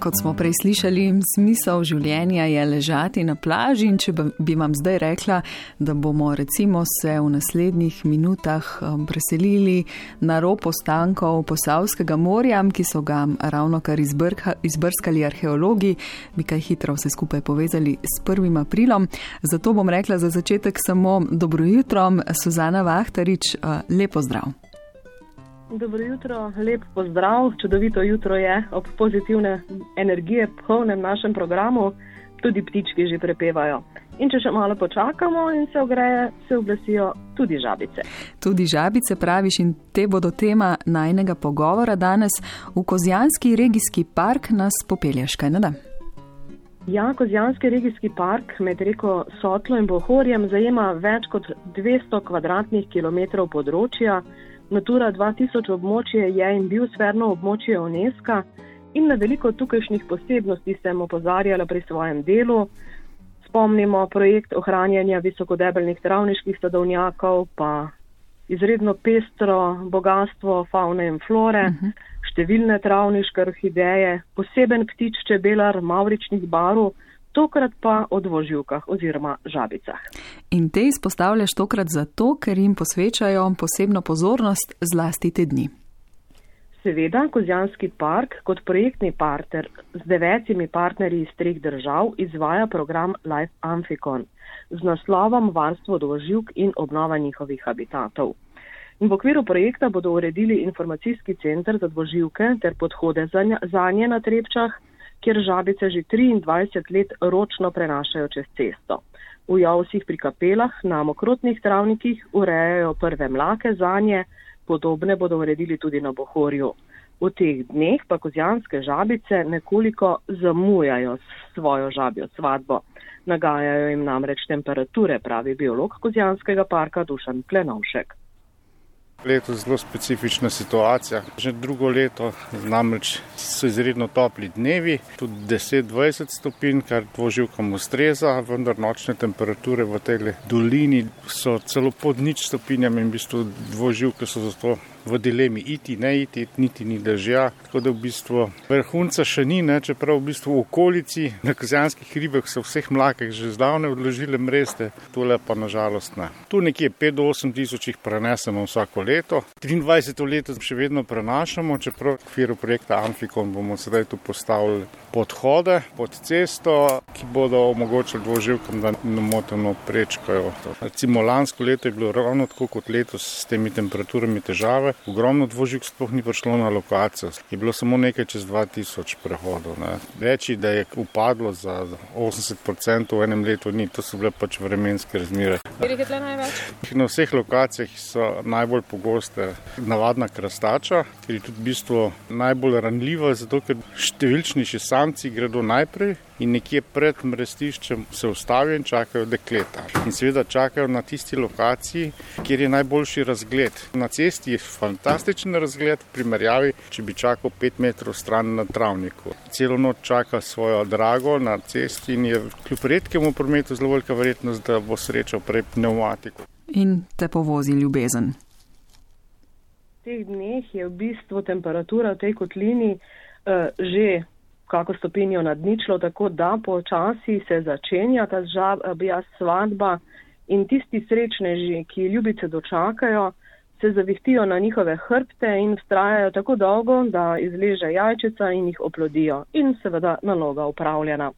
Kot smo prej slišali, smisel življenja je ležati na plaži in če bi vam zdaj rekla, da bomo recimo se v naslednjih minutah um, preselili na rob ostankov Posavskega morja, ki so ga ravno kar izbrskali arheologi, bi kaj hitro vse skupaj povezali s 1. aprilom. Zato bom rekla za začetek samo dobro jutro, Suzana Vahtarič, uh, lepo zdrav. Dobro jutro, lep pozdrav, čudovito jutro je ob pozitivne energije, polnem našem programu, tudi ptički že prepevajo. In če še malo počakamo in se ogreje, se oglasijo tudi žabice. Tudi žabice praviš in te bodo tema najnega pogovora danes. V Kozjanski regijski park nas popelješ, kaj ne da? Ja, Kozjanski regijski park med reko Sotlo in Bohorjem zajema več kot 200 km2 področja. Natura 2000 območje je in bil sferno območje UNESCO in na veliko tukajšnjih posebnosti sem opozarjala pri svojem delu. Spomnimo projekt ohranjanja visokodebelnih travniških sadovnjakov, pa izredno pestro bogatstvo faune in flore, uh -huh. številne travniške orhideje, poseben ptič čebelar mavričnih barov tokrat pa o dvoživkah oziroma žabicah. In te izpostavljaš tokrat zato, ker jim posvečajo posebno pozornost zlasti te dni. Seveda, Kozjanski park kot projektni partner z devetimi partnerji iz treh držav izvaja program Life Amphion z naslovom Varstvo dvoživk in obnova njihovih habitatov. In v okviru projekta bodo uredili informacijski center za dvoživke ter podhode za nje na Trepčah, kjer žabice že 23 let ročno prenašajo čez cesto. V javsih pri kapelah na mokrotnih travnikih urejajo prve mlake za nje, podobne bodo uredili tudi na Bohorju. V teh dneh pa kozjanske žabice nekoliko zamujajo svojo žabjo svatbo. Nagajajo jim namreč temperature, pravi biolog kozjanskega parka Dušan Klenovšek. Leto je zelo specifična situacija. Že drugo leto namreč so izredno topli dnevi, tudi 10-20 stopinj, kar dvoživkam ustreza, vendar nočne temperature v tej dolini so celo pod nič stopinjami in v bistvu dvoživke so zato v dilemi iti, ne iti, niti ni dežja. Tako da v bistvu vrhunca še ni, ne? čeprav v bistvu v okolici na kazijanskih ribah so vseh mlakih že zdavne odložile mreste, tole pa nažalost ne. Tu nekje 5 do 8 tisoč jih prenesemo vsako leto. 23 leto še vedno prenašamo, čeprav v okviru projekta Amfikon bomo sedaj tu postavili podhode pod cesto, ki bodo omogočili dvoživkam, da nemoteno prečkajo. Recimo lansko leto je bilo ravno tako kot letos s temi temperaturami težave. Ogromno dvoživk sploh ni prišlo na lokacijo. Je bilo samo nekaj čez 2000 prehodov. Ne. Reči, da je upadlo za 80% v enem letu, ni. To so bile pač vremenske razmere. Na vseh lokacijah so najbolj pogoste navadna krastača, ker je tudi v bistvu najbolj ranljiva, zato ker številčnejši samci gredo najprej in nekje pred mrestiščem se ustavijo in čakajo dekleta. In seveda čakajo na tisti lokaciji, kjer je najboljši razgled. Na cesti je fantastičen razgled, v primerjavi, če bi čakal pet metrov stran na travniku. Celo noč čaka svojo drago na cesti in je kljub redkemu prometu zelo velika verjetnost, da bo srečal prej pneumatiko. In te povozi ljubezen. V teh dneh je v bistvu temperatura v tej kotlini uh, že kako stopinjo nad ničlo, tako da počasi se začenja ta žabja svadba in tisti srečneži, ki ljubice dočakajo, se zavihtijo na njihove hrbte in vztrajajo tako dolgo, da izleže jajčica in jih oplodijo in seveda naloga upravljena.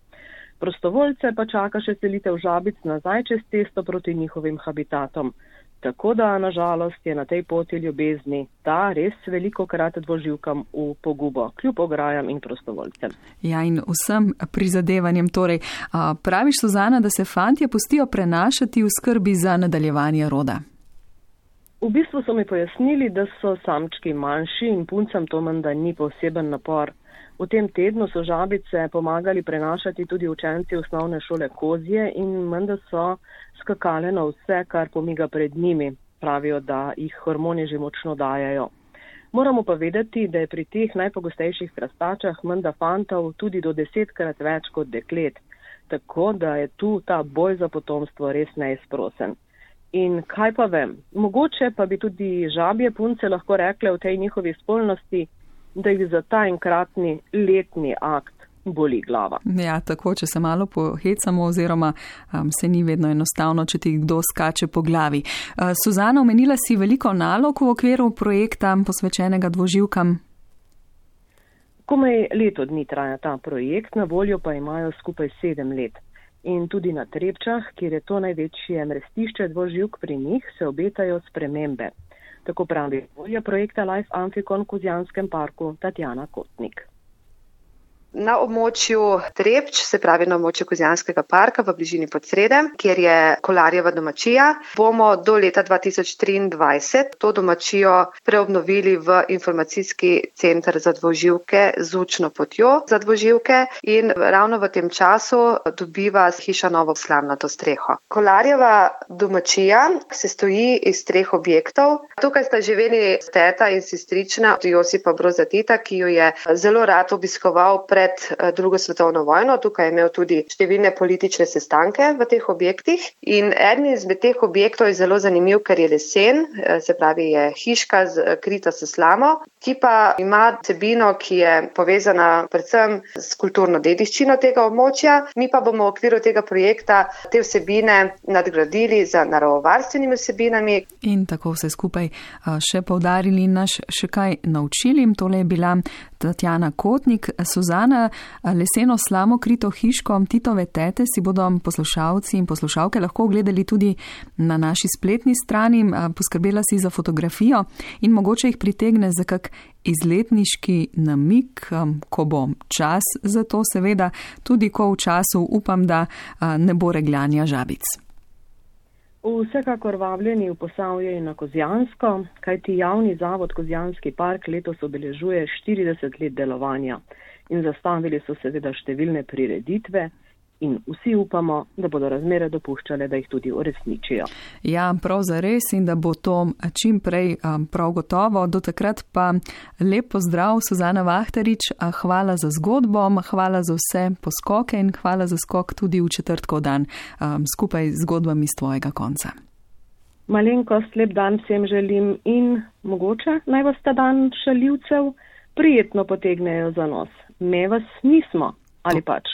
Prostovoljce pa čaka še selitev žabic nazaj čez cesto proti njihovim habitatom. Tako da, nažalost, je na tej poti ljubezni ta res veliko krat dvoživkam v pogubo, kljub ograjam in prostovoljcem. Ja, in vsem prizadevanjem. Torej, praviš, Suzana, da se fantje pustijo prenašati v skrbi za nadaljevanje roda? V bistvu so mi pojasnili, da so samčki manjši in puncem to menda ni poseben napor. V tem tednu so žabice pomagali prenašati tudi učenci osnovne šole Kozje in menda so skakale na vse, kar pomiga pred njimi. Pravijo, da jih hormoni že močno dajajo. Moramo pa vedeti, da je pri teh najpogostejših krastačah menda fantov tudi do desetkrat več kot deklet. Tako da je tu ta boj za potomstvo res neizprosen. In kaj pa vem, mogoče pa bi tudi žabje punce lahko rekle v tej njihovi spolnosti, da jih za ta enkratni letni akt boli glava. Ja, tako, če se malo pohecamo oziroma um, se ni vedno enostavno, če ti kdo skače po glavi. Uh, Suzana, omenila si veliko nalog v okviru projekta posvečenega dvoživkam. Komaj leto dni traja ta projekt, na voljo pa imajo skupaj sedem let. In tudi na Trepčah, kjer je to največje mrestišče dvoživk pri njih, se obetajo spremembe. Tako pravi volja projekta Life Amphicon v Kozjanskem parku Tatjana Kotnik. Na območju Trepč, se pravi na območju Kozjanskega parka v bližini Podsrede, kjer je kolarjeva domačija, bomo do leta 2023 to domačijo preobnovili v informacijski centr za dvoživke z učno potjo za dvoživke in ravno v tem času dobiva hiša novo slavnato streho. Kolarjeva domačija se stoji iz treh objektov. Tukaj sta živeli teta in sestrična Josipa Brozatita, ki jo je zelo rad obiskoval pred pred eh, drugo svetovno vojno. Tukaj je imel tudi številne politične sestanke v teh objektih. In eden izmed teh objektov je zelo zanimiv, ker je lesen, eh, se pravi, je hiška eh, krita s slamo, ki pa ima cebino, ki je povezana predvsem s kulturno dediščino tega območja. Mi pa bomo v okviru tega projekta te vsebine nadgradili z naravovarstvenimi vsebinami. In tako vse skupaj še povdarili in naš še kaj naučili. Tole je bila Tatjana Kotnik, Suzana, leseno slamo krito hiško Titove tete si bodo poslušalci in poslušalke lahko ogledali tudi na naši spletni strani. Poskrbela si za fotografijo in mogoče jih pritegne za kak izletniški namik, ko bo čas za to, seveda tudi ko v času upam, da ne bo regljanja žabic. Vsekakor vabljeni v posavje in na Kozjansko, kajti javni zavod Kozjanski park letos obeležuje 40 let delovanja in zastavili so seveda številne prireditve, in vsi upamo, da bodo razmere dopuščale, da jih tudi uresničijo. Ja, prav za res in da bo to čim prej um, prav gotovo. Do takrat pa lepo zdrav, Suzana Vahterič, hvala za zgodbo, hvala za vse poskoke in hvala za skok tudi v četrtkov dan skupaj z zgodbami z tvojega konca. Malenkost lep dan vsem želim in mogoče naj vas ta dan šaljivcev prijetno potegnejo za nos. Me vas nismo ali pač.